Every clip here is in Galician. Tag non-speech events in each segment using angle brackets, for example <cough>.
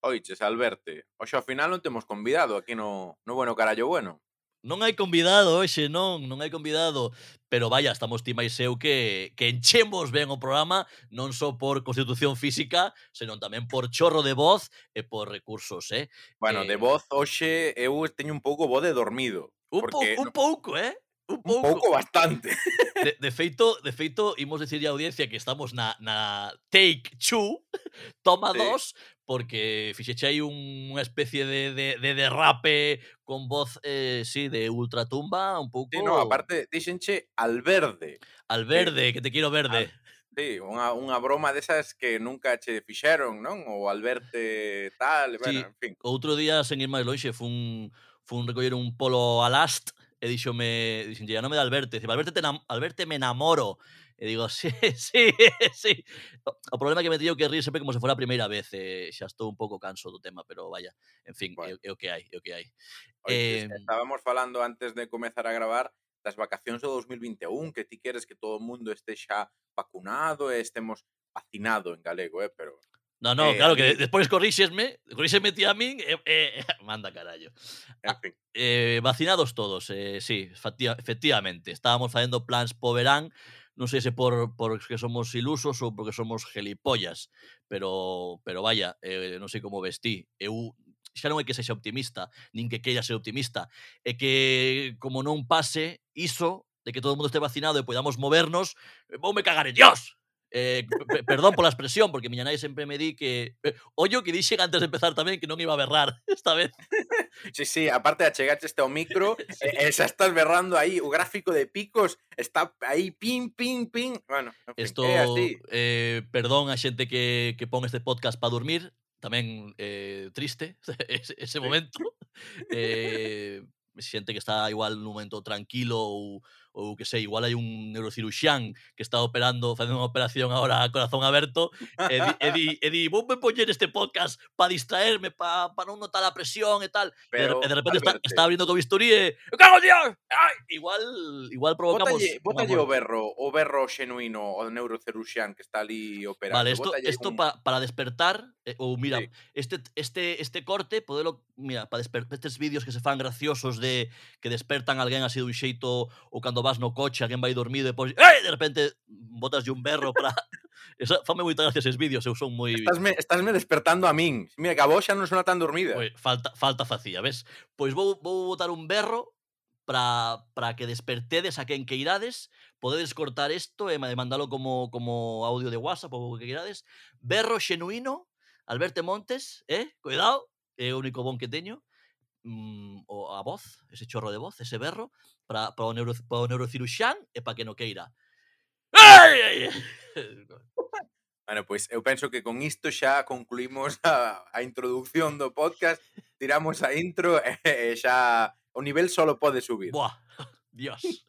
Oiches, Alberte, hoxe ao final non temos convidado aquí no, no Bueno Carallo Bueno. Non hai convidado hoxe, non, non hai convidado. Pero vaya, estamos ti máis eu que, que enchemos ben o programa, non só por constitución física, senón tamén por chorro de voz e por recursos, eh? Bueno, eh... de voz hoxe eu teño un pouco voz de dormido. Un, porque... pou, un pouco, eh? Un pouco, un pouco bastante. <laughs> De, de feito, de feito, imos decir a audiencia que estamos na, na Take Two, <laughs> toma sí. dos, porque fixechei un, unha especie de, de, de derrape con voz, eh, sí, de ultratumba, un pouco... Sí, no, aparte, dixenche al verde. Al verde, sí. que te quero verde. Al... Sí, unha, unha broma desas que nunca che fixeron, non? Ou al verte tal, sí, bueno, en fin. Outro día, sen ir máis loixe, fun, fun recoller un polo alast e dixome, dixenlle, non me da Alberto, dice, Alberto, te, Alberto me enamoro, E digo, <laughs> sí, sí, sí. O problema é que me teño que rir sempre como se fora a primeira vez. Eh, xa estou un pouco canso do tema, pero vaya, en fin, bueno. é, é o que hai, é o que hai. Oye, eh, estábamos falando antes de comezar a gravar das vacacións do 2021, que ti queres que todo o mundo este xa vacunado e estemos vacinado en galego, eh, pero No, no, eh, claro, que despois corríxesme, corríxesme ti a min, e eh, eh, <laughs> manda carallo. En ah, fin. Eh, vacinados todos, eh, sí, efectivamente. Estábamos facendo plans po verán, non sei se por, por que somos ilusos ou porque somos gelipollas, pero, pero vaya, eh, non sei como vestí. Eu xa non é que sexa optimista, nin que queira ser optimista, é que como non pase iso de que todo o mundo este vacinado e podamos movernos, vou me cagar en Dios. Eh, perdón pola expresión, porque miña nai sempre me di que... Eh, ollo que dixen antes de empezar tamén que non iba a berrar <laughs> esta vez. Sí, sí, aparte de achegaste este ao micro, <laughs> sí. eh, xa estás berrando aí, o gráfico de picos está aí, pin, pin, pin. Bueno, en fin, Esto, é así. Eh, perdón a xente que, que pon este podcast para dormir, tamén eh, triste <laughs> ese, ese momento. Sí. Eh, xente que está igual nun momento tranquilo ou ou que sei, igual hai un neurociruxán que está operando, facendo unha operación agora a corazón aberto, e eh, di, e di, e di vou me poñer este podcast para distraerme, para pa non notar a presión e tal. Pero, e de, repente está, está abrindo co bisturí e... ¡Cago Dios! ¡Ay! Igual, igual provocamos... Botalle, bótalle o berro, o berro xenuino, o neurociruxán que está ali operando. Vale, esto, botalle esto un... pa, para despertar, eh, ou mira, sí. este, este, este corte, podelo, mira, para despertar estes vídeos que se fan graciosos de que despertan alguén así dun xeito ou cando vas no coche, alguén vai dormir, depois, eh, de repente, botas de un berro para... <laughs> Esa, fame moita gracia eses vídeos, eu son moi... Estásme, estásme despertando a min. Mira, que a vos xa non sona tan dormida. Oi, falta, falta facía, ves? Pois vou, vou botar un berro para, para que despertedes a quen que irades, podedes cortar isto e eh, mandalo como, como audio de WhatsApp ou que irades. Berro xenuino, Alberto Montes, eh? Cuidado, é eh, o único bon que teño mm, o a voz, ese chorro de voz, ese berro, para, para, o, neuro, para o neurocirurxán e para que no queira. Ai, ai, Bueno, pois eu penso que con isto xa concluímos <laughs> a, a introducción do podcast, tiramos a intro <laughs> e, e xa o nivel solo pode subir. Buah, <laughs> Dios.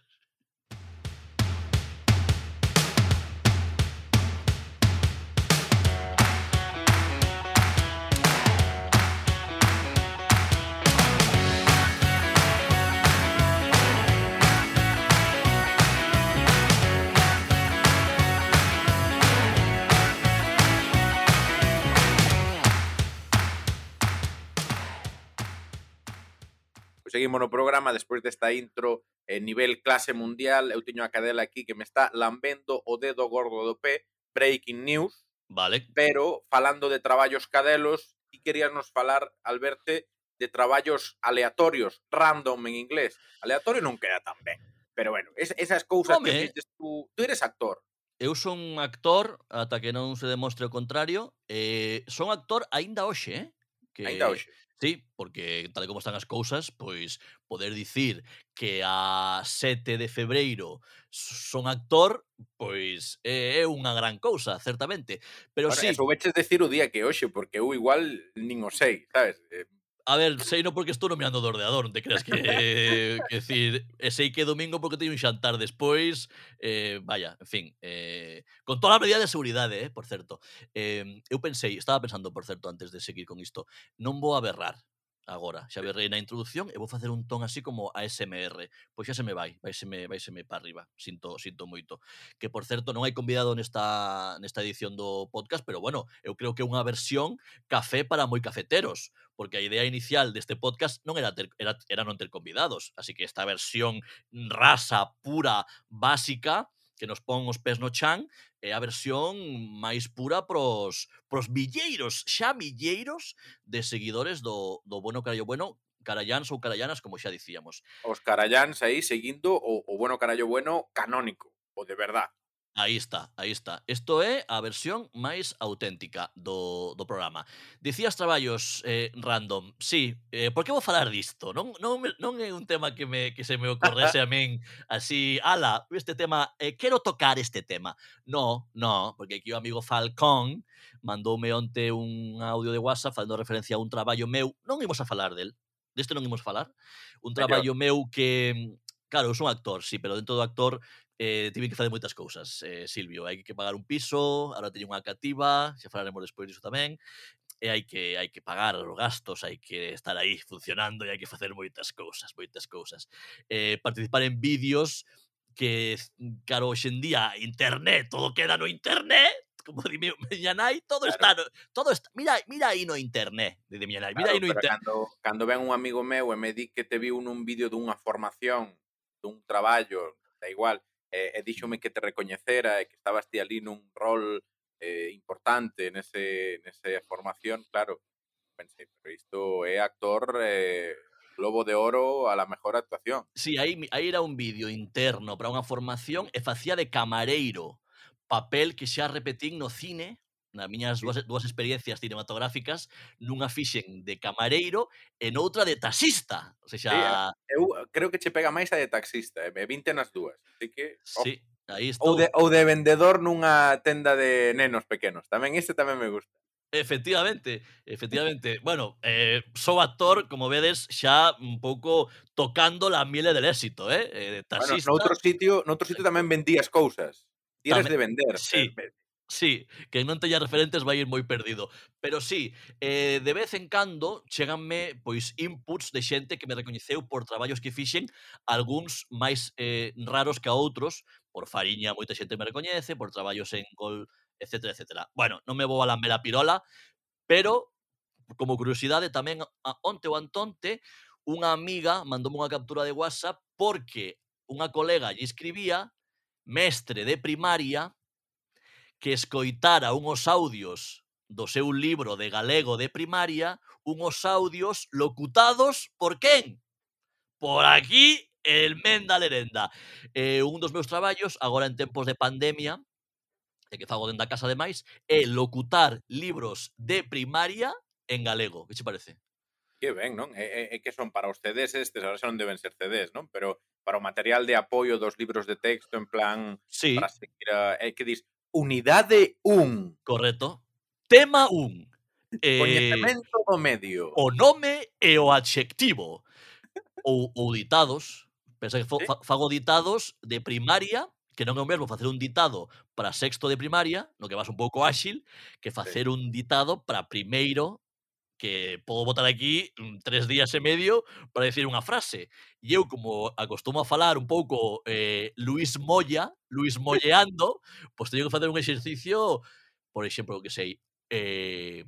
seguimos no programa despois desta intro eh, nivel clase mundial. Eu teño a cadela aquí que me está lambendo o dedo gordo do pé, breaking news. Vale. Pero falando de traballos cadelos, ti queríanos falar, Alberto, de traballos aleatorios, random en inglés. Aleatorio non queda tan ben. Pero bueno, es, esas cousas Home. que eh. dices tú, tú eres actor. Eu son actor ata que non se demostre o contrario. Eh, son actor aínda hoxe, eh? Que, aínda hoxe. Sí, porque tal como están as cousas, pois poder dicir que a 7 de febreiro son actor, pois é eh, unha gran cousa, certamente. Pero Ahora, sí... Eso veches decir o día que hoxe, porque eu igual nin o sei, sabes? Eh, A ver, sei non porque estou nomeando do ordeador, non te creas que... Eh, que decir, eh, sei que domingo porque teño un xantar despois, eh, vaya, en fin, eh, con toda a medida de seguridade, eh, por certo. Eh, eu pensei, estaba pensando, por certo, antes de seguir con isto, non vou a berrar, agora. Xa berrei na introdución e vou facer un ton así como ASMR. Pois xa se me vai, vai se me, vai se me para arriba. Sinto, sinto moito. Que, por certo, non hai convidado nesta, nesta edición do podcast, pero bueno, eu creo que é unha versión café para moi cafeteros, porque a idea inicial deste podcast non era, ter, era, era non ter convidados. Así que esta versión rasa, pura, básica, que nos pon os pés no chan é a versión máis pura pros, pros milleiros, xa milleiros de seguidores do, do Bueno Carallo Bueno carallans ou carallanas, como xa dicíamos. Os carallans aí seguindo o, o Bueno Carallo Bueno canónico, o de verdad. Aí está, aí está. Isto é a versión máis auténtica do, do programa. Dicías traballos eh, random. Sí, eh, por que vou falar disto? Non, non, non é un tema que, me, que se me ocorrese a min así, ala, este tema, eh, quero tocar este tema. No, no, porque aquí o amigo Falcón mandoume onte un audio de WhatsApp falando referencia a un traballo meu. Non imos a falar del. Deste non imos falar. Un traballo meu que Claro, eu son actor, sí, pero dentro do actor eh, tive que fazer moitas cousas, eh, Silvio. Hai que pagar un piso, agora teño unha cativa, xa falaremos despois disso tamén, e eh, hai que hai que pagar os gastos, hai que estar aí funcionando e hai que facer moitas cousas, moitas cousas. Eh, participar en vídeos que, claro, hoxendía, internet, todo queda no internet, como di <laughs> miña nai, todo claro. está, no, todo está, mira, mira aí no internet, de miña nai, mira claro, aí no internet. Cando, cando ven un amigo meu e me di que te viu nun vídeo dunha formación, dun traballo, da igual, eh, e díxome que te recoñecera e que estabas ti ali nun rol eh, importante nese, nese formación, claro, pensei, pero isto é actor eh, Globo de Oro a la mejor actuación. Sí, aí, aí era un vídeo interno para unha formación e facía de camareiro, papel que xa repetín no cine na miñas dúas, dúas experiencias cinematográficas nunha fixen de camareiro e noutra de taxista. O sea, xa... sí, eu eh, creo que che pega máis a de taxista, eh? me vinte nas dúas. Así que, oh. sí, aí estou. Ou de, ou de vendedor nunha tenda de nenos pequenos. Tamén este tamén me gusta. Efectivamente, efectivamente. Bueno, eh, sou actor, como vedes, xa un pouco tocando la miele del éxito, eh? eh taxista... Bueno, noutro sitio, noutro sitio tamén vendías cousas. Tienes tamén, de vender. Sí. Pero Sí, que non teña referentes vai ir moi perdido. Pero sí, eh, de vez en cando cheganme pois inputs de xente que me recoñeceu por traballos que fixen, algúns máis eh, raros que a outros, por fariña moita xente me recoñece, por traballos en gol, etc, etc. Bueno, non me vou a lamber a pirola, pero como curiosidade tamén a onte ou antonte unha amiga mandoume unha captura de WhatsApp porque unha colega lle escribía mestre de primaria que escoitara unhos audios do seu libro de galego de primaria, unhos audios locutados por quen? Por aquí, el Menda Lerenda. Eh, un dos meus traballos, agora en tempos de pandemia, e que fago dentro da casa demais, é locutar libros de primaria en galego. Que che parece? Que ben, non? É, é, é que son para os CDs estes, ahora xa non deben ser CDs, non? Pero para o material de apoio dos libros de texto, en plan, sí. para seguir a, é que dis, unidade 1. Correcto. Tema 1. Eh, Coñecemento do medio. O nome e o adxectivo. Ou, ou ditados. Pensa que fo, ¿Sí? fago ditados de primaria, que non é o mesmo facer un ditado para sexto de primaria, no que vas un pouco áxil, que facer un ditado para primeiro que podo botar aquí mm, tres días e medio para decir unha frase. E eu, como acostumo a falar un pouco eh, Luis Moya, Luis Molleando, pois teño que facer un exercicio, por exemplo, que sei, eh,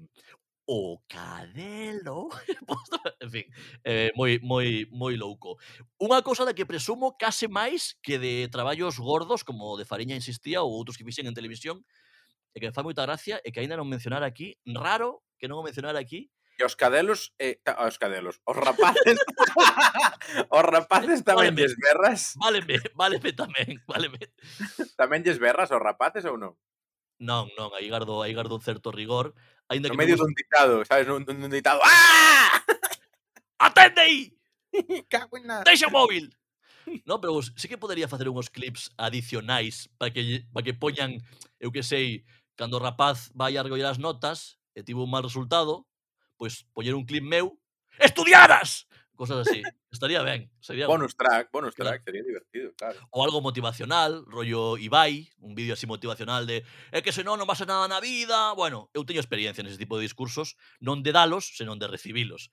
o cadelo. <laughs> en fin, eh, moi, moi, moi louco. Unha cousa da que presumo case máis que de traballos gordos, como de Fariña insistía, ou outros que fixen en televisión, e que me fai moita gracia, e que aínda non mencionar aquí, raro que non o mencionar aquí, e os cadelos, eh, os cadelos, os rapaces, <laughs> os rapaces tamén váleme, lles berras. Váleme, váleme tamén, váleme. Tamén lles berras aos rapaces ou non? Non, non, aí gardo, aí gardo un certo rigor. aínda no que medio non... dun ditado, sabes, un, un, un ditado. ¡Ah! <laughs> Atende aí! <laughs> Cago en nada. Deixa o móvil! No, pero vos, sí que podería facer uns clips adicionais para que, para que poñan, eu que sei, cando o rapaz vai a recoller as notas e tivo un mal resultado, pois poñer un clip meu estudiadas cosas así. Estaría ben. Sería bonus track, bonus claro. track, sería divertido, claro. O algo motivacional, rollo Ibai, un vídeo así motivacional de é que senón non pasa nada na vida. Bueno, eu teño experiencia nese tipo de discursos, non de dalos, senón de recibilos.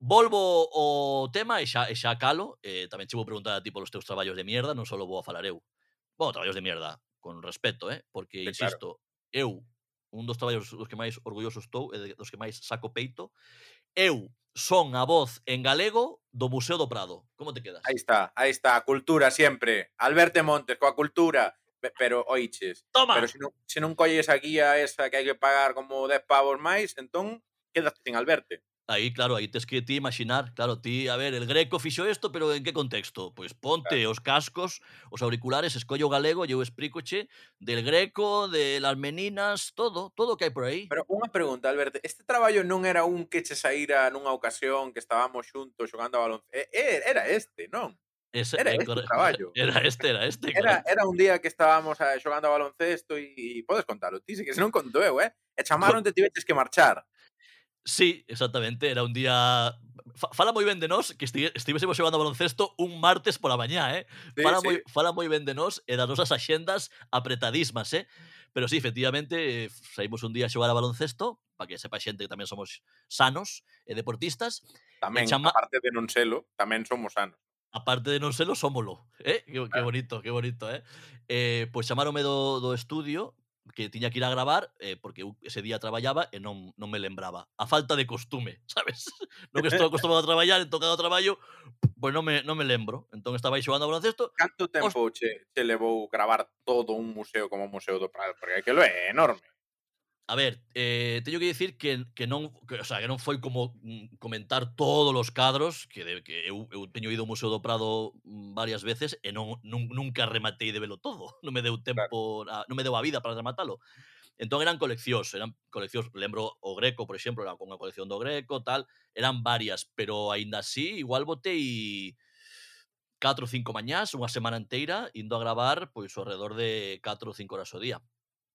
Volvo ao tema e xa, e xa calo. Eh, tamén che vou preguntar a ti polos teus traballos de mierda, non só vou a falar eu. Bueno, traballos de mierda, con respeto, eh? porque, sí, insisto, claro. eu un dos traballos dos que máis orgulloso estou e dos que máis saco peito. Eu son a voz en galego do Museo do Prado. Como te quedas? Aí está, aí está, a cultura sempre. Alberto Montes, coa cultura. Pero, oiches, Toma. pero se non, se non colles a guía esa que hai que pagar como 10 pavos máis, entón quedas sin Alberto. Aí, claro, aí tes que ti imaginar, claro, ti, a ver, el greco fixo isto, pero en que contexto? Pois ponte claro. os cascos, os auriculares, escollo o galego e eu explícoche del greco, de las meninas, todo, todo o que hai por aí. Pero unha pregunta, Alberto, este traballo non era un que che saíra nunha ocasión que estábamos xuntos xogando a baloncesto, era este, non? Ese, era eh, este correcto, traballo. <laughs> Era este, era este. Era, correcto. era un día que estábamos eh, xogando a baloncesto e, e podes contalo ti, se que se non conto eu, eh? E chamaron te tiveches que marchar. Sí, exactamente, era un día... Fala moi ben de nós que estive, estivésemos xogando baloncesto un martes pola mañá, eh? Sí, fala, sí. Moi, fala moi ben de nós e das nosas axendas apretadísimas, eh? Pero sí, efectivamente, eh, saímos un día a xogar a baloncesto, para que sepa xente que tamén somos sanos e deportistas. Tamén, e chama... aparte de non selo, tamén somos sanos. Aparte de non selo, somolo. Eh? Que, claro. que bonito, que bonito, eh? eh pois pues, do, do estudio que tiña que ir a gravar eh, porque eu ese día traballaba e non, non me lembraba. A falta de costume, <laughs> sabes? Non que estou acostumado a traballar, en tocado traballo, pois pues non me, non me lembro. Entón estaba aí xogando a baloncesto. Canto tempo Os... che, che levou gravar todo un museo como o Museo do Prado? Porque aquilo é enorme. A ver, eh, teño que dicir que, que non que, o sea, que non foi como mm, comentar todos os cadros que, de, que eu, eu teño ido ao Museo do Prado mm, varias veces e non, nun, nunca rematei de velo todo. <laughs> Non me deu tempo, claro. a, non me deu a vida para rematalo. Entón eran coleccións, eran coleccións, lembro o Greco, por exemplo, era unha colección do Greco, tal, eran varias, pero aínda así igual botei 4 ou 5 mañás, unha semana inteira, indo a gravar pois ao redor de 4 ou 5 horas ao día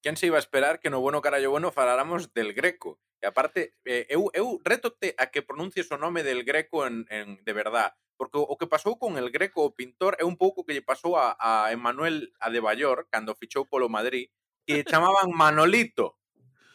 quen se iba a esperar que no bueno carallo bueno faláramos del Greco? E aparte, eh, eu, eu rétote a que pronuncies o nome del Greco en, en, de verdad, porque o, o que pasou con el Greco, o pintor, é un pouco que lle pasou a, a Emanuel Adebayor cando fichou polo Madrid, que lle chamaban <laughs> Manolito.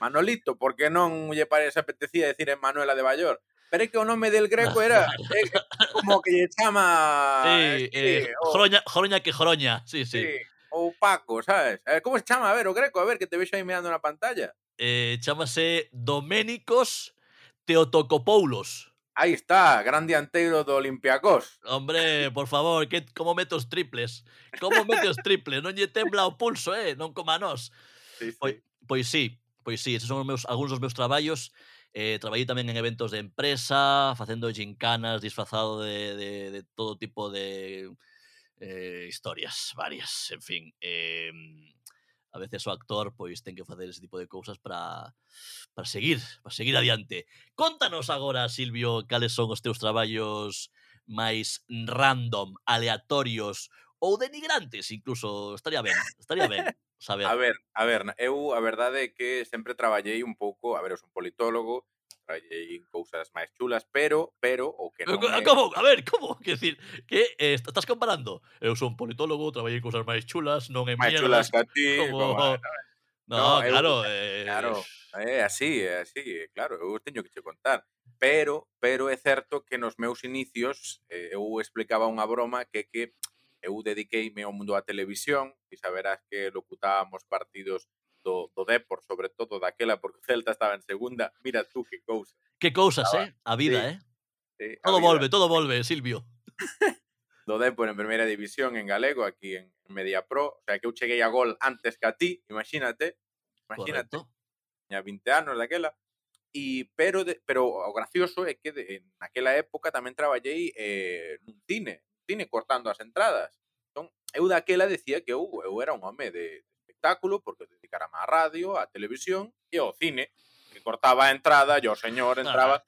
Manolito, porque non lle parece apetecía decir Emanuel Adebayor, pero é que o nome del greco era eh, <laughs> como que lle chama sí, sí eh, o... joroña, joroña que joroña, sí, sí. sí o Paco, sabes? A ver, como se chama? A ver, o Greco, a ver, que te vexo aí mirando na pantalla. Eh, chamase Doménicos Teotocopoulos. Aí está, gran dianteiro do Olympiacos. Hombre, por favor, que como metos triples? Como metes triples? Non lle tembla o pulso, eh? Non coma nós. Sí, sí. Pois, pois sí, pois sí, esos son os meus, algúns dos meus traballos. Eh, traballei tamén en eventos de empresa, facendo gincanas, disfrazado de, de, de todo tipo de eh, historias varias, en fin. Eh, a veces o actor pois ten que facer ese tipo de cousas para para seguir, para seguir adiante. Contanos agora, Silvio, cales son os teus traballos máis random, aleatorios ou denigrantes, incluso estaría ben, estaría ben. <laughs> Saber. A ver, a ver, eu a verdade é que sempre traballei un pouco, a ver, eu son politólogo, Trae cousas máis chulas, pero, pero, o que non é... Como? A ver, como? <laughs> Que decir, que eh, estás comparando? Eu son politólogo, traballei en cousas máis chulas, non en máis chulas que a ti, <laughs> como... como... No, no, claro, eu, eh... claro, é así, é así, claro, eu teño que che contar. Pero, pero é certo que nos meus inicios eh, eu explicaba unha broma que que eu dediqueime ao mundo da televisión e saberás que locutábamos partidos do, do Depor, sobre todo daquela, porque <laughs> o Celta estaba en segunda. Mira tú que cousa. Que cousas, Estaba- eh? A vida, sí, eh? Todo vida volve, todo volve, Silvio. Do Depor en primeira división en galego, aquí en Media Pro. O sea, que eu cheguei a gol antes que a ti, imagínate. Imagínate. Correcto. tiña 20 anos daquela. E pero de, pero o gracioso é que de, en aquela época tamén traballei eh, nun cine, cine cortando as entradas. Entón, eu daquela decía que eu, eu era un home de espectáculo, porque dedicara má radio, á televisión e ao cine, que cortaba a entrada e o señor entraba...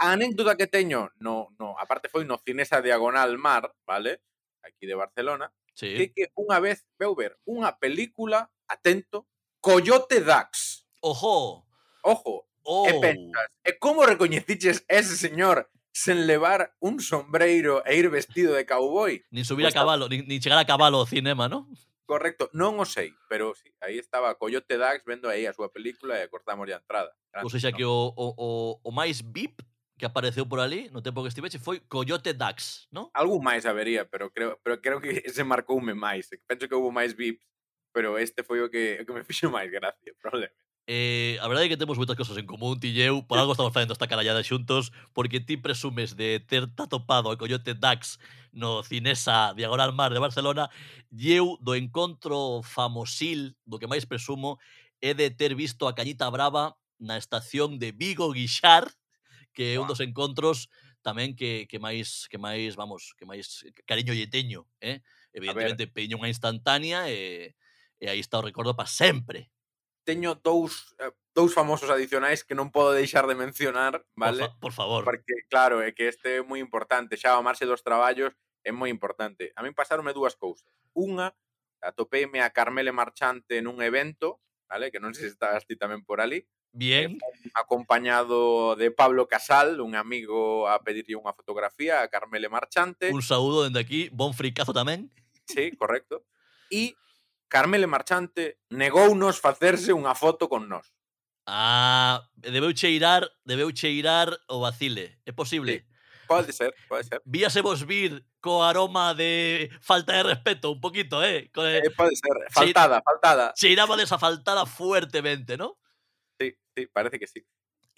A <laughs> anécdota que teño, no, no, aparte foi no Cinesa Diagonal Mar, vale? Aquí de Barcelona, sí. que, que unha vez veu ver unha película, atento, Coyote Dax. Ojo! Ojo! Oh. E pensas, e ¿Eh, como recoñeciches ese señor sen levar un sombreiro e ir vestido de cowboy. Nin subir pues a cabalo, nin, nin chegar a cabalo ao cinema, ¿no? Correcto, non o sei, pero sí, aí estaba Coyote Dax vendo aí a súa película e cortamos a entrada. Grande, ou seja, no? que o, o, o, o máis VIP que apareceu por ali no tempo que estiveche foi Coyote Dax, non? Algo máis habería, pero creo, pero creo que <laughs> ese marcoume máis. Penso que houve máis VIPs, pero este foi o que, o que me <laughs> fixo máis gracia, probablemente. Eh, a verdade é que temos moitas cosas en común, ti e eu, por algo estamos facendo esta carallada xuntos, porque ti presumes de ter atopado o coyote Dax no Cinesa Diagonal Mar de Barcelona, e eu do encontro famosil, do que máis presumo, é de ter visto a Cañita Brava na estación de Vigo Guixar, que é un dos encontros tamén que, que máis, que máis, vamos, que máis cariño lle teño, eh? Evidentemente, peño unha instantánea e, e aí está o recordo para sempre teño dous eh, dous famosos adicionais que non podo deixar de mencionar, vale? Por, fa por favor. Porque, claro, é que este é moi importante. Xa o marxe dos traballos é moi importante. A min pasaronme dúas cousas. Unha, atopeime a Carmele Marchante nun evento, vale? Que non sei se estás ti tamén por ali. Bien. Acompañado de Pablo Casal, un amigo a pedirlle unha fotografía a Carmele Marchante. Un saúdo dende aquí, bon fricazo tamén. Sí, correcto. <laughs> E Carmele Marchante negounos facerse unha foto con nós. Ah, debeu cheirar, debeu cheirar o vacile. É posible. Sí. Pode ser, pode ser. Víase vos vir co aroma de falta de respeto un poquito, eh? Co de... eh pode ser, faltada, Cheir... faltada. Cheiraba desafaltada fuertemente, ¿no? Sí, sí, parece que sí.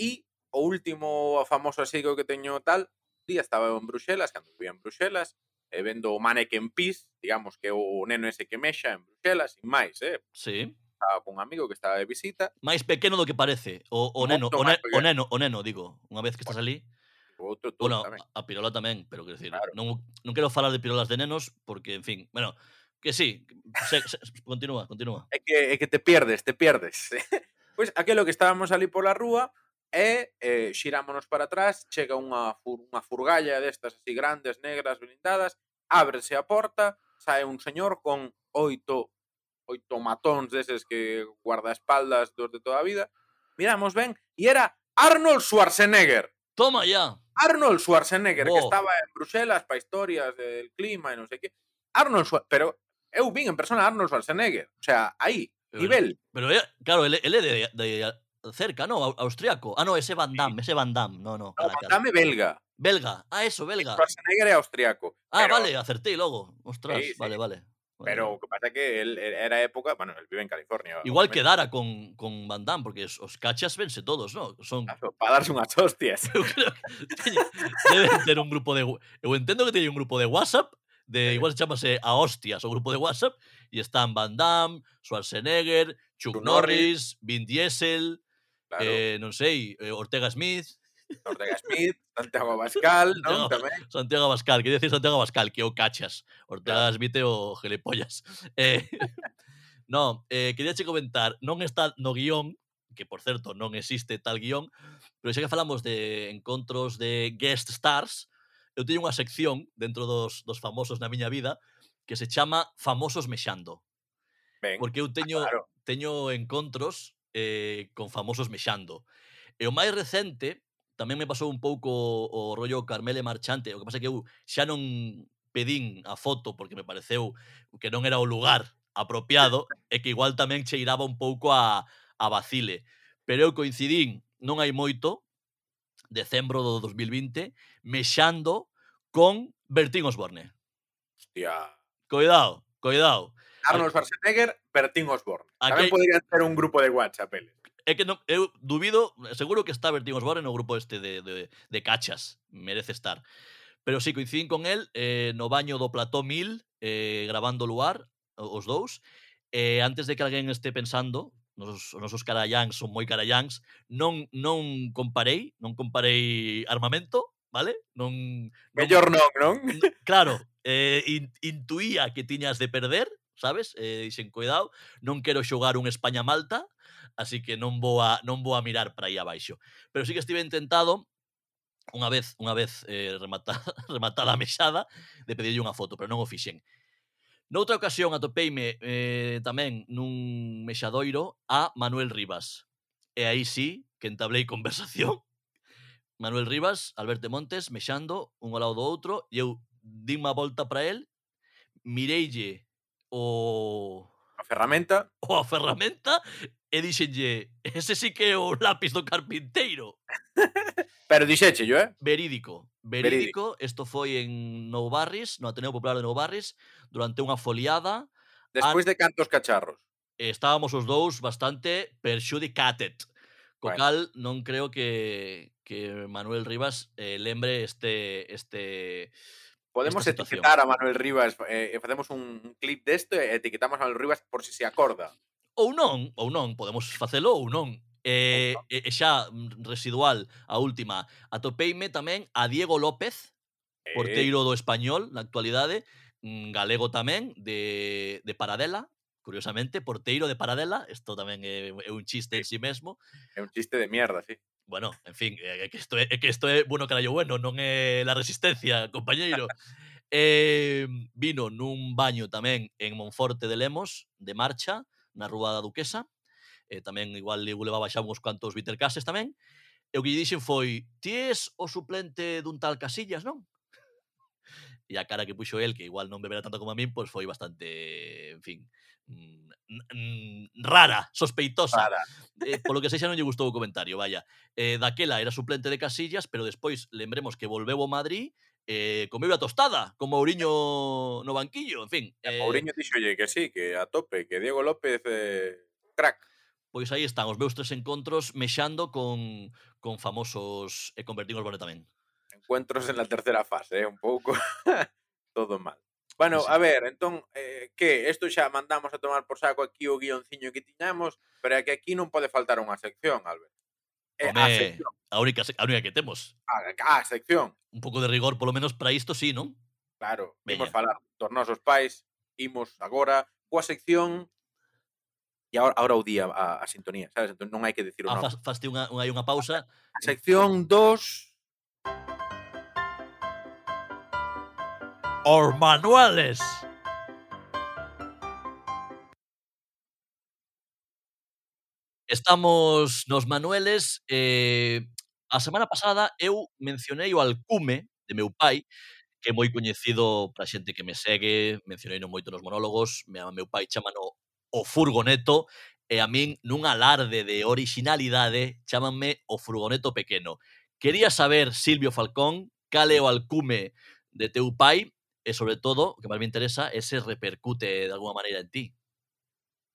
E o último famoso así que teño tal, día estaba en Bruxelas, cando fui en Bruxelas, e vendo o Mannequin Peace, digamos que o neno ese que mexa en Bruxelas, sin máis, eh? Sí. Estaba un amigo que estaba de visita. Máis pequeno do que parece, o, o neno, o, ne, o eh. neno, o neno, digo, unha vez que estás ali. O outro todo bueno, tamén. a pirola tamén, pero quero decir, claro. non, non quero falar de pirolas de nenos, porque, en fin, bueno, que sí, se, se, continúa, continúa. É que, é que te pierdes, te pierdes. <laughs> pois pues, aquilo que estábamos ali pola rúa, e eh, xirámonos para atrás, chega unha, fur, unha furgalla destas así grandes, negras, blindadas, ábrese a porta, sae un señor con oito oito matóns deses que guardaespaldas dos de toda a vida. Miramos ben, e era Arnold Schwarzenegger. Toma ya. Arnold Schwarzenegger, oh. que estaba en Bruselas para historias del clima e non sei que. Arnold Schwarzenegger, pero eu vin en persona Arnold Schwarzenegger, o sea, aí, pero, nivel. Pero, eh, claro, ele, ele de, de cerca, no, austriaco. Ah, no, ese Van Damme, ese Van Damme. No, no. no Van Damme belga. Belga, ah, eso, belga. Schwarzenegger es austriaco. Ah, pero... vale, acerté luego. Ostras, sí, sí. vale, vale. Pero lo que pasa es que él era época, bueno, él vive en California. Igual obviamente. que Dara con, con Van Damme, porque os cachas vence todos, ¿no? Son... Claro, para darse unas hostias. <laughs> Yo creo que deben tener un grupo de... Eu entendo que teñen un grupo de WhatsApp, de sí. igual chamase a hostias o grupo de WhatsApp, e están Van Damme, Schwarzenegger, Chuck Norris, Vin Diesel... Claro. Eh, non sei, eh, Ortega Smith, Ortega Smith, <laughs> Santiago Abascal, non? Santiago, tamén. Santiago Abascal, que decir Santiago Abascal, que o cachas. Ortega claro. Smith é o gelepollas. Eh, <laughs> non, eh, quería che comentar, non está no guión, que por certo non existe tal guión, pero xa que falamos de encontros de guest stars, eu teño unha sección dentro dos, dos famosos na miña vida que se chama Famosos Mexando. Ben, porque eu ah, teño, claro. teño encontros eh, con famosos mexando. E o máis recente, tamén me pasou un pouco o rollo Carmele Marchante, o que pasa é que eu xa non pedín a foto porque me pareceu que non era o lugar apropiado e que igual tamén cheiraba un pouco a, a vacile. Pero eu coincidín, non hai moito, decembro do 2020, mexando con Bertín Osborne. Hostia. Cuidado, cuidado. Arnold Schwarzenegger, Bertín Osborne. Tamén hay... podría ser un grupo de WhatsApp eles. É que non, eu dubido, seguro que está Bertín Osborne no grupo este de, de, de cachas, merece estar. Pero sí, coinciden con el eh, no baño do plató 1000, eh, gravando luar, os dous, eh, antes de que alguén este pensando, nos, nosos caralláns son moi caralláns, non, non comparei, non comparei armamento, vale? Non, non Mellor non, non? Claro, eh, in, intuía que tiñas de perder, sabes? Eh, dixen, cuidado, non quero xogar un España-Malta, así que non vou a, non vou a mirar para aí abaixo. Pero sí que estive intentado, unha vez, unha vez eh, rematada, <laughs> rematada a mexada de pedirlle unha foto, pero non o fixen. Noutra ocasión atopeime eh, tamén nun mexadoiro a Manuel Rivas. E aí sí que entablei <laughs> conversación. Manuel Rivas, Alberto Montes, mexando un ao lado do outro, e eu dinme a volta para el, mireille o a ferramenta ou a ferramenta e dixenlle, ese sí que é o lápiz do carpinteiro. <laughs> Pero dixeche yo, eh? Verídico. Verídico, isto foi en Nou Barris, no Ateneo Popular de Nou Barris, durante unha foliada. Despois an... de cantos cacharros. Estábamos os dous bastante perxudicated. Co bueno. cal, non creo que, que Manuel Rivas eh, lembre este, este Podemos etiquetar a Manuel Rivas, eh, facemos un clip desto e etiquetamos a Manuel Rivas por si se acorda. Ou non, ou non, podemos facelo ou non. E, eh, e, e eh, xa mm, residual a última atopeime tamén a Diego López porteiro do Español na actualidade mm, galego tamén de, de Paradela curiosamente, porteiro de Paradela, isto tamén é, é un chiste en sí mesmo. É un chiste de mierda, sí. Bueno, en fin, é que isto é, é que isto é bueno carallo bueno, non é la resistencia, <laughs> compañeiro. eh, vino nun baño tamén en Monforte de Lemos, de marcha, na Rúa da Duquesa. Eh, tamén igual le levaba xa uns cuantos Vitercases tamén. E o que lle dixen foi, ti és o suplente dun tal Casillas, non? e a cara que puxo el, que igual non beberá tanto como a min, pois pues foi bastante, en fin, mm, rara, sospeitosa. Rara. Eh, polo que sexa non lle gustou o comentario, vaya. Eh, daquela era suplente de Casillas, pero despois lembremos que volveu ao Madrid eh, comeu a tostada con Mourinho no banquillo, en fin. Eh, Mourinho dixolle que sí, que a tope, que Diego López eh, crack. Pois aí están os meus tres encontros mexando con, con famosos e eh, convertimos bonetamente. Encuentros en la tercera fase, eh, un pouco <laughs> todo mal. Bueno, a ver, entón, eh, que isto xa mandamos a tomar por saco aquí o guionciño que tiñamos, pero é que aquí non pode faltar unha sección, Albert. Eh, Home, a, sección. a, única, a única que temos. A, a sección. Un pouco de rigor, polo menos para isto, sí, non? Claro, Veña. imos falar dos nosos pais, imos agora coa sección e agora, agora o día a, a sintonía, sabes? Entón non hai que decir o ah, nome. Faste unha, unha, unha pausa. A, a sección 2... Dos os manuales. Estamos nos manueles. Eh, a semana pasada eu mencionei o Alcume de meu pai, que é moi coñecido para xente que me segue, mencionei no moito nos monólogos, me, meu pai chamano o furgoneto, e a min nun alarde de originalidade chamanme o furgoneto pequeno. Quería saber, Silvio Falcón, cal é o alcume de teu pai e sobre todo, o que máis me interesa, é se repercute de alguma maneira en ti.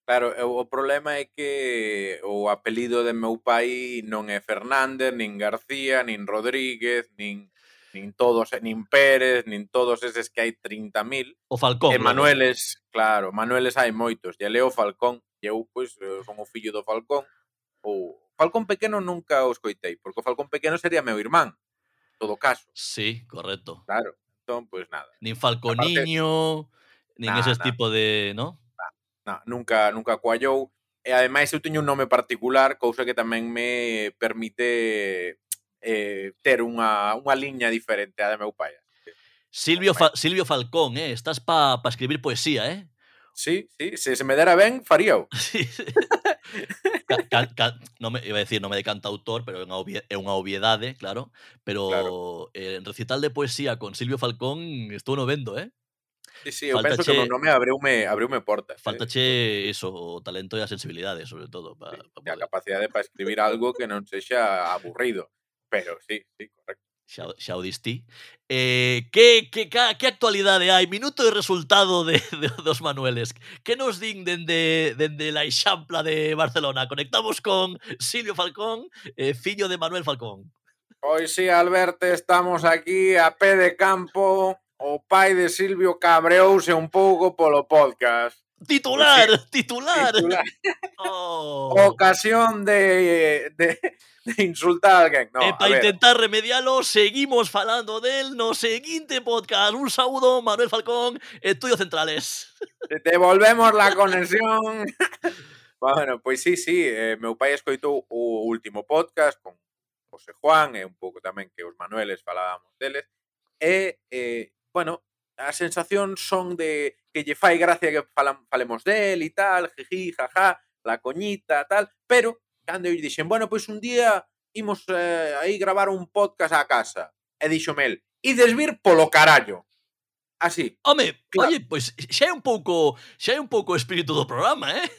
Claro, eh, o problema é que o apelido de meu pai non é Fernández, nin García, nin Rodríguez, nin nin todos, nin Pérez, nin todos eses que hai 30.000. O Falcón. E Manueles, ¿no? claro, Manueles hai moitos. E leo Falcón, e eu, pois, son o fillo do Falcón. Ou Falcón pequeno nunca o escoitei, porque o Falcón pequeno sería meu irmán, todo caso. Sí, correcto. Claro. Washington, pues nada. Nin Falconiño, nin nah, esos nah, tipo de, ¿no? Nah, nah, nunca, nunca coallou. E eh, ademais eu teño un nome particular, cousa que tamén me permite eh, ter unha, unha liña diferente a de meu pai. Silvio, Fa Silvio Falcón, eh? estás pa, pa escribir poesía, eh? Sí, sí, se, se me dera ben, faríao. <laughs> Sí. Ca, ca, ca, no me, iba a decir, no me de cantautor, pero é unha, obvie, é unha obviedade, claro. Pero claro. Eh, en recital de poesía con Silvio Falcón estou no vendo, eh? Sí, sí, eu penso che, que o nome abriume, abriume portas. Faltache eh? o talento e a sensibilidade, sobre todo. Pa, sí, pa poder. a capacidade para escribir algo que non sexa aburrido. Pero sí, sí, correcto xa, xa o distí. Eh, que, que, que, que actualidade hai? Minuto e resultado de, <laughs> de, dos Manueles. Que nos din dende, dende la Eixampla de Barcelona? Conectamos con Silvio Falcón, eh, fillo de Manuel Falcón. Pois sí, Alberto, estamos aquí a pé de campo. O pai de Silvio cabreouse un pouco polo podcast. Titular, titular. titular. <laughs> Oh. Ocasión de, de, de, insultar a alguén. No, eh, e para intentar remedialo, seguimos falando del no seguinte podcast. Un saúdo, Manuel Falcón, Estudios Centrales. Devolvemos la <laughs> conexión. bueno, pois pues sí, sí, eh, meu pai escoitou o último podcast con José Juan e un pouco tamén que os Manueles falábamos deles. E, eh, eh, bueno, as sensacións son de que lle fai gracia que falan, falemos del e tal, jiji, jaja, la coñita, tal, pero cando lle dixen, bueno, pois un día imos eh, aí gravar un podcast á casa. E dixo Mel, ides vir polo carallo. Así. Home, claro. oye, pois pues, xa é un pouco, xa é un pouco o espírito do programa, eh?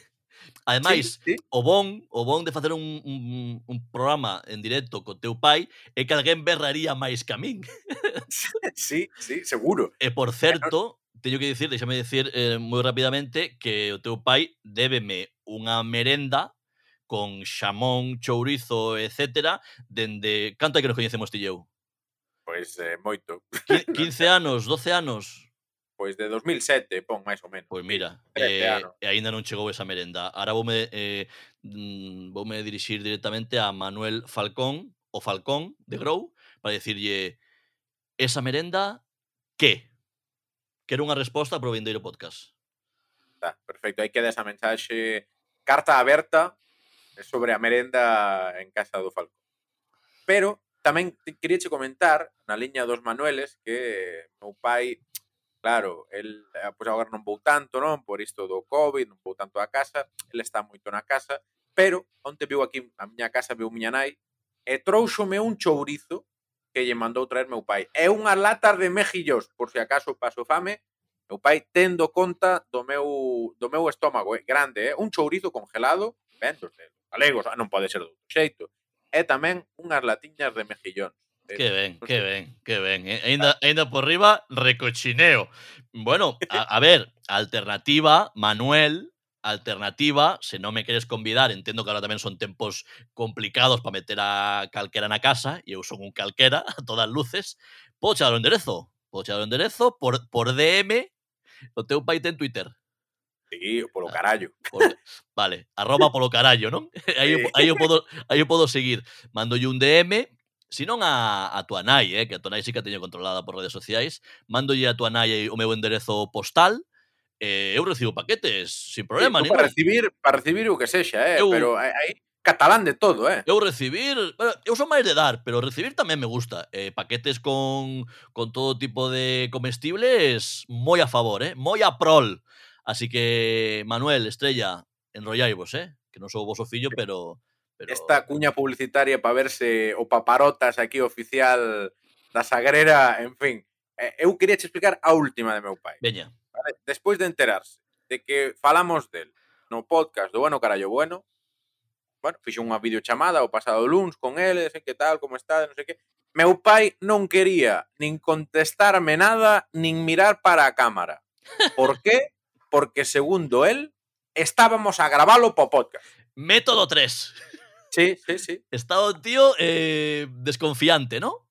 Ademais, sí, sí. o bon, o bon de facer un, un, un programa en directo co teu pai é que alguén berraría máis que a min. <laughs> sí, sí, seguro. E por certo, teño que dicir, déxame dicir eh, moi rapidamente que o teu pai débeme unha merenda con xamón, chourizo, etc. dende canto hai que nos coñecemos ti eu? Pois pues, eh, moito. 15 <laughs> anos, 12 anos. Pois de 2007, pon, máis ou menos. Pois mira, eh, anos. e aínda non chegou esa merenda. Ahora voume, eh, mm, voume dirixir directamente a Manuel Falcón, o Falcón de Grou, para dicirlle esa merenda que? Quero unha resposta pro Vindeiro Podcast. Tá, perfecto, aí queda esa mensaxe carta aberta eh, sobre a merenda en casa do Falcón. Pero tamén queríache comentar na liña dos Manueles que meu pai claro, el, pois agora non vou tanto, non? Por isto do COVID, non vou tanto a casa, el está moito na casa, pero onte viu aquí a miña casa, viu miña nai, e trouxome un chourizo que lle mandou traer meu pai. É unha lata de mejillos, por se si acaso paso fame, meu pai tendo conta do meu, do meu estómago, é eh? grande, é eh? un chourizo congelado, ventos de galegos, ah, non pode ser do xeito. E tamén unhas latiñas de mejillóns. Que sei. ben, que ben. Eh? Ainda, ainda por riba, recochineo. Bueno, a, a ver, alternativa, Manuel, alternativa, se non me queres convidar, entendo que ahora tamén son tempos complicados para meter a calquera na casa, e eu son un calquera, <laughs> a todas luces, podo chegar o enderezo. Podo chegar o enderezo por, por DM, o teu pai ten Twitter. Sí, polo Ah. carallo. Por- <laughs> vale, arroba polo carallo, non? <laughs> Aí, aí, eu podo, aí eu podo seguir. Mandolle un DM, senón a, a tua nai, eh, que a tua nai sí que a teño controlada por redes sociais, mandolle a tua nai o meu enderezo postal, eh, eu recibo paquetes sin problema. Sí, para recibir, para recibir o que sexa, eh, eu, pero aí catalán de todo, eh. Eu recibir, bueno, eu son máis de dar, pero recibir tamén me gusta. Eh, paquetes con, con todo tipo de comestibles moi a favor, eh, moi a prol. Así que, Manuel, Estrella, enrollaivos, eh, que non sou vos o fillo, pero Pero... Esta cuña publicitaria para verse o paparotas aquí oficial da Sagrera, en fin. Eu quería che explicar a última de meu pai. Veña. Vale? Despois de enterarse de que falamos del no podcast do Bueno Carallo Bueno, bueno, fixo unha videochamada o pasado luns con ele, sei que tal, como está, non sei que. Meu pai non quería nin contestarme nada, nin mirar para a cámara. Por qué? Porque segundo el, estábamos a gravalo po podcast. Método 3. Sí, sí, sí. Está o tío eh, desconfiante, ¿no?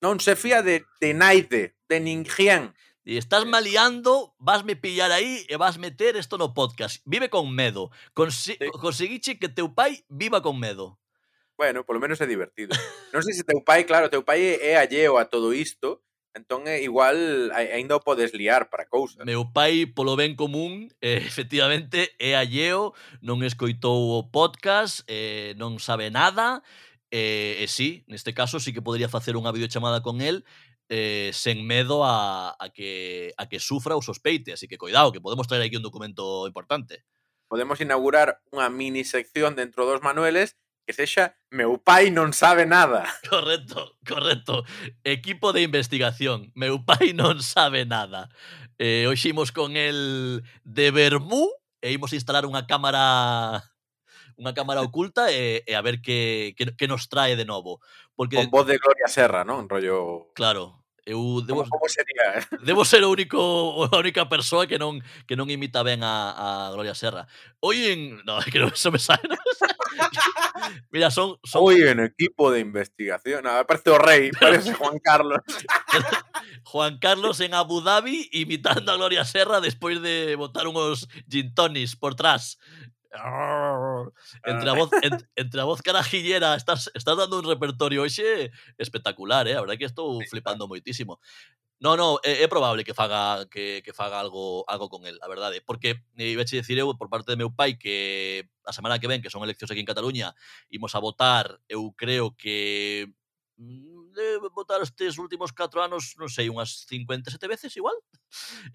Non se fía de, de naide, de ninguén. E estás eh, maleando, vasme pillar aí e vas meter isto no podcast. Vive con medo. Consi sí. Conseguiche que teu pai viva con medo. Bueno, polo menos é divertido. non sei se teu pai, claro, teu pai é alleo a todo isto, Entón, é igual, aínda o podes liar para cousas. Meu pai, polo ben común, <laughs> eh, efectivamente, é alleo, non escoitou o podcast, eh, non sabe nada, eh, e, eh, eh, sí, neste caso sí que podría facer unha videochamada con el eh, sen medo a, a, que, a que sufra ou sospeite, así que cuidado, que podemos traer aquí un documento importante. Podemos inaugurar unha mini sección dentro dos manueles que sexa meu pai non sabe nada. <laughs> Correcto, correcto. Equipo de investigación, meu pai <laughs> non sabe nada. Eh, hoxe imos con el de Bermú e imos instalar unha cámara unha cámara oculta e, e a ver que, que, que nos trae de novo. Porque... Con voz de Gloria Serra, non? Rollo... Claro, eu debo, Como, como sería? <laughs> debo ser o único a única persoa que non que non imita ben a, a Gloria Serra. Hoy en no, <laughs> que non eso me sabe. Mira, son son Hoy en equipo de investigación. No, parece o rei, parece Juan Carlos. <laughs> Juan Carlos en Abu Dhabi imitando a Gloria Serra despois de botar unos gin tonis por tras. Ah. Entre a voz, en, entre a voz carajillera estás, estás dando un repertorio hoxe espectacular, eh? A verdade que estou flipando moitísimo. No, no, é, é probable que faga que, que faga algo algo con el, a verdade, eh, porque iba a dicir eu por parte de meu pai que a semana que ven, que son eleccións aquí en Cataluña, imos a votar, eu creo que mm, de votar estes últimos 4 anos, non sei, unhas 57 veces igual.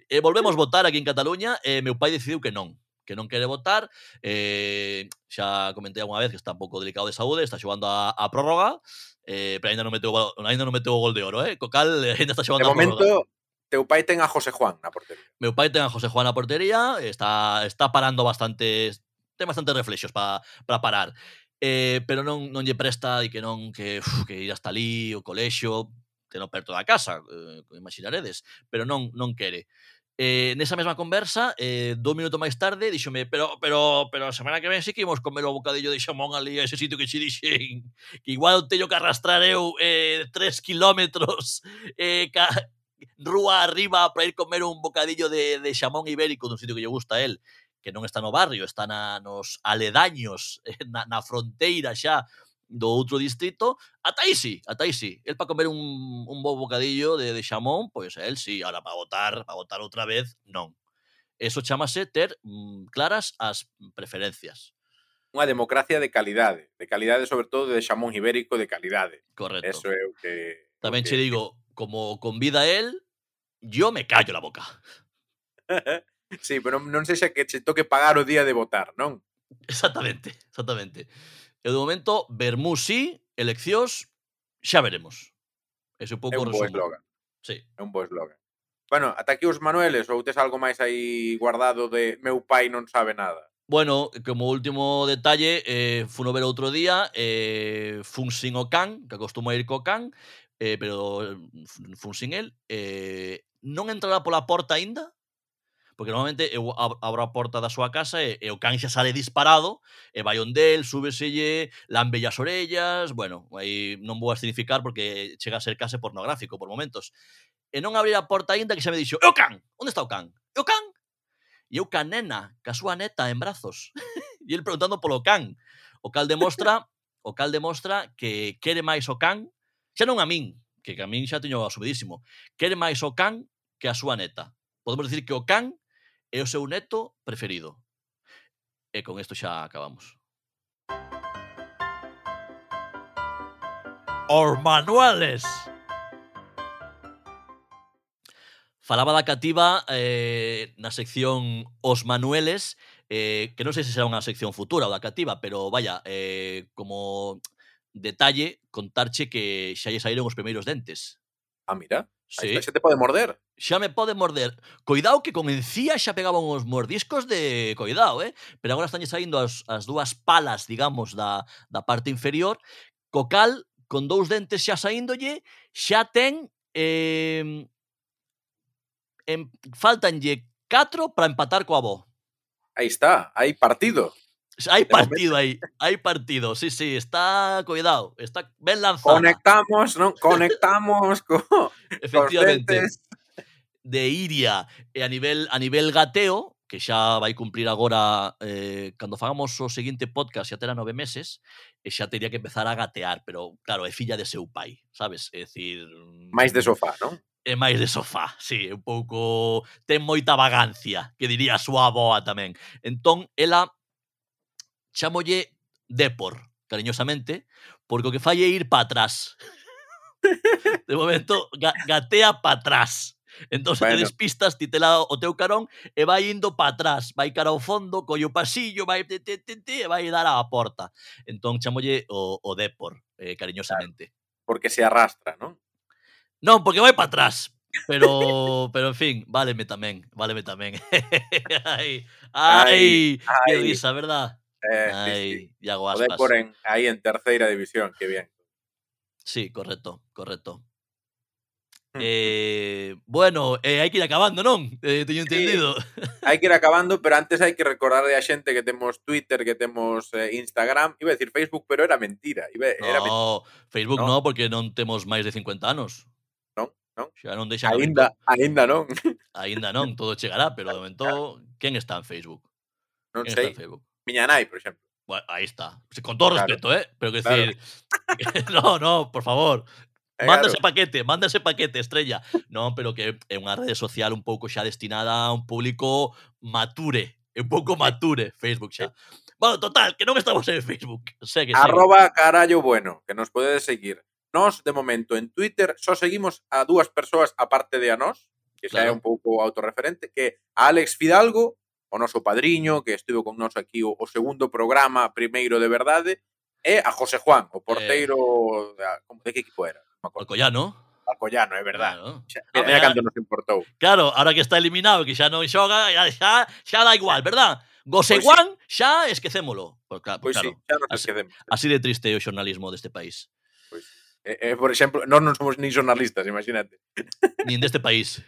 E volvemos votar aquí en Cataluña e meu pai decidiu que non, que non quere votar. Eh, xa comentei algunha vez que está un pouco delicado de saúde, está xogando a, a prórroga, eh, pero ainda non meteu, ainda non meteu o gol de oro, eh? Co cal, eh, <laughs> ainda está xogando de a momento, prórroga. Teu pai ten a José Juan na portería. Meu pai ten a José Juan na portería, está, está parando bastante, ten bastante reflexos para pa parar. Eh, pero non, non lle presta e que non que, uf, que ir hasta ali, o colexio, teno perto da casa, eh, imaginaredes, pero non non quere. Eh, nesa mesma conversa, eh, dous minutos máis tarde, díxome, pero, pero, pero a semana que ven sí que imos comer o bocadillo de xamón ali a ese sitio que xe dixen, que igual teño que arrastrar eu eh, tres kilómetros eh, ca, rúa arriba para ir comer un bocadillo de, de xamón ibérico dun sitio que lle gusta a él que non está no barrio, está na, nos aledaños, <laughs> na, na fronteira xa do outro distrito, ata aí sí, ata aí sí. El para comer un, un bo bocadillo de, de xamón, pois el sí, ahora para votar, para votar outra vez, non. Eso chamase ter mm, claras as preferencias. Unha democracia de calidade, de calidade sobre todo de xamón ibérico de calidade. Correcto. Eso é o que... Tamén o que... che digo, como convida el, yo me callo la boca. <laughs> sí, pero non sei que che toque pagar o día de votar, non? Exactamente, exactamente. E de momento, Bermú sí, eleccións, xa veremos. Ese pouco é un resumo. eslogan. sí. É un bo eslogan. Bueno, ata aquí os Manueles, ou tes algo máis aí guardado de meu pai non sabe nada? Bueno, como último detalle, eh, funo ver outro día, eh, fun sin o can, que acostumo a ir co can, eh, pero eh, fun sin el, eh, non entrará pola porta aínda, porque normalmente eu abro a porta da súa casa e, e o can xa sale disparado e vai onde el, súbeselle, lambe as orellas, bueno, aí non vou a significar porque chega a ser case pornográfico por momentos. E non abrir a porta aínda que xa me dixo, "É o can, onde está o can? E o can?" E eu ca nena, ca súa neta en brazos. <laughs> e el preguntando polo can. O cal demostra, o cal demostra que quere máis o can, xa non a min, que a min xa teño asumidísimo, quere máis o can que a súa neta. Podemos decir que o can é o seu neto preferido. E con isto xa acabamos. Os manuales. Falaba da cativa eh, na sección Os Manueles, eh, que non sei se será unha sección futura ou da cativa, pero vaya, eh, como detalle, contarche que xa lle saíron os primeiros dentes. Ah, mira. Sí. Aí xa te pode morder. Xa me pode morder. Coidao que con encía xa pegaban os mordiscos de coidao, eh? Pero agora están saindo as, as dúas palas, digamos, da, da parte inferior, co cal, con dous dentes xa saíndolle, xa ten eh, en, faltanlle 4 para empatar coa avó. Aí está, hai partido. Hay partido ahí, hay partido, sí, sí, está cuidado, está bien lanzado. Conectamos, ¿no? <laughs> Conectamos con. Efectivamente. de Iria e a nivel a nivel gateo, que xa vai cumprir agora eh, cando fagamos o seguinte podcast xa terá nove meses, eh, e xa teria que empezar a gatear, pero claro, é filla de seu pai, sabes? É dicir... Máis mm, de sofá, non? É máis de sofá, sí, é un pouco... Ten moita vagancia, que diría a súa aboa tamén. Entón, ela chamolle Depor, cariñosamente, porque o que fai é ir para atrás. De momento, ga gatea para atrás. Entón, bueno. te despistas, ti te o teu carón e vai indo para atrás, vai cara ao fondo, colle o pasillo, vai te, te, te, te, e vai dar á porta. Entón, chamolle o, o Depor, eh, cariñosamente. Claro, porque se arrastra, non? Non, porque vai para atrás. Pero, pero en fin, váleme tamén, váleme tamén. ai, <laughs> ai, ai, que risa, verdad? Eh, sí, Ai, sí. Aspas. en, terceira división, que bien. Sí, correcto, correcto. Eh, bueno, eh, hai que ir acabando, non? Eh, teño Sí. entendido. hai que ir <laughs> acabando, pero antes hai que recordarle a xente que temos Twitter, que temos eh, Instagram, iba a decir Facebook, pero era mentira. Iba, era mentira. No, Facebook No. no, porque non temos máis de 50 anos. Non, non. Xa non deixan Ainda, ainda non. Ainda non, todo chegará, pero de momento, <laughs> quen está en Facebook? Non Quen sei. está en Facebook? Miña nai, por exemplo. Bueno, aí está. Con todo Claro. respeto, ¿eh? Pero que Claro. decir... <laughs> no, no, por favor. Eh, Manda claro. ese paquete, manda ese paquete, estrella. Non, pero que é unha rede social un pouco xa destinada a un público mature. Un pouco mature, Facebook xa. Bueno, total, que non estamos en Facebook. Segue, segue. Arroba carallo bueno, que nos podedes seguir. Nos, de momento, en Twitter só seguimos a dúas persoas aparte de a nós, que xa é Claro. un pouco autorreferente, que a Alex Fidalgo, o noso padriño, que estivo con nós aquí o, o segundo programa primeiro de verdade, e a José Juan, o porteiro eh... da, como, de que equipo era? O Collano. A é verdade. Claro. Xa, mira, mira eh, cando nos importou. Claro, ahora que está eliminado, que xa non xoga, xa, xa da igual, verdad? Goseguán, pois sí. xa esquecémolo. Por, claro, pois claro, sí, xa nos así, así de triste é o xornalismo deste país. Pois, eh, eh, por exemplo, nós non somos nin xornalistas, imagínate. Nin deste país.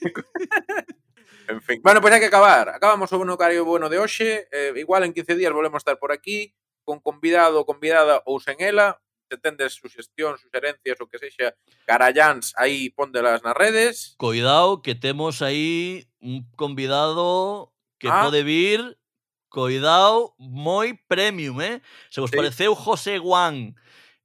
<laughs> En fin. Bueno, pois hai que acabar. Acabamos o bonocario bueno de hoxe. Eh, igual en 15 días volvemos a estar por aquí con convidado convidada ou sen ela. Se tendes suxestións, sugerencias ou que sexa carallans, aí póndelas nas redes. Coidado que temos aí un convidado que Ah. pode vir Coidado moi premium, eh? Se vos Sí. pareceu José Guan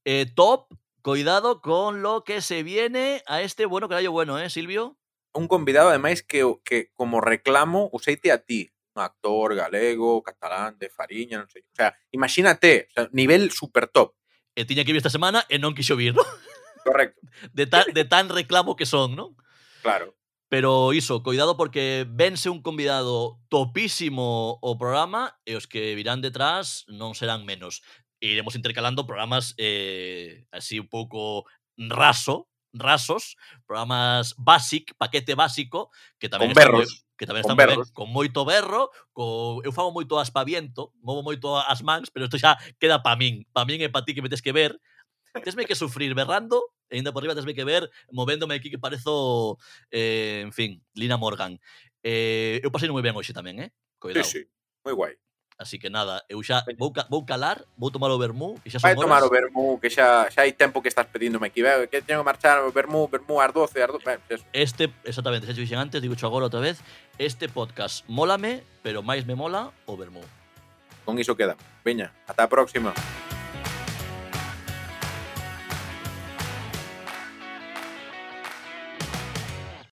eh, top, coidado con lo que se viene a este bueno carallo bueno, eh, Silvio? un convidado ademais que, que como reclamo useite a ti, un actor galego, catalán, de Fariña, non sei. O sea, imagínate, o sea, nivel super top. E tiña que vir esta semana e non quixo vir, ¿no? Correcto. De, ta, de tan reclamo que son, non? Claro. Pero iso, cuidado porque vence un convidado topísimo o programa e os que virán detrás non serán menos. Iremos intercalando programas eh, así un pouco raso, rasos, programas basic, paquete básico, que tamén con berros. Que tamén están con. Ben, con moito berro, co, eu fago moito aspaviento, movo moito as mans, pero isto xa queda pa min, pa min e pa ti que me tes que ver, tesme que sufrir berrando, e ainda por riba tesme que ver movéndome aquí que parezo, eh, en fin, Lina Morgan. Eh, eu pasei moi ben hoxe tamén, eh? Cuidado. Sí, sí, moi guai. Así que nada, eu xa vou, ca- vou calar, vou tomar o vermú, e xa son Vai tomar o horas. vermú, que xa, xa hai tempo que estás pedíndome aquí. Veo que teño que marchar o vermú, vermú ás 12, ás 12. Ben. Este, exactamente, xa te dixen antes, digo agora outra vez, este podcast mólame, pero máis me mola o vermú. Con iso queda. Veña, ata a próxima.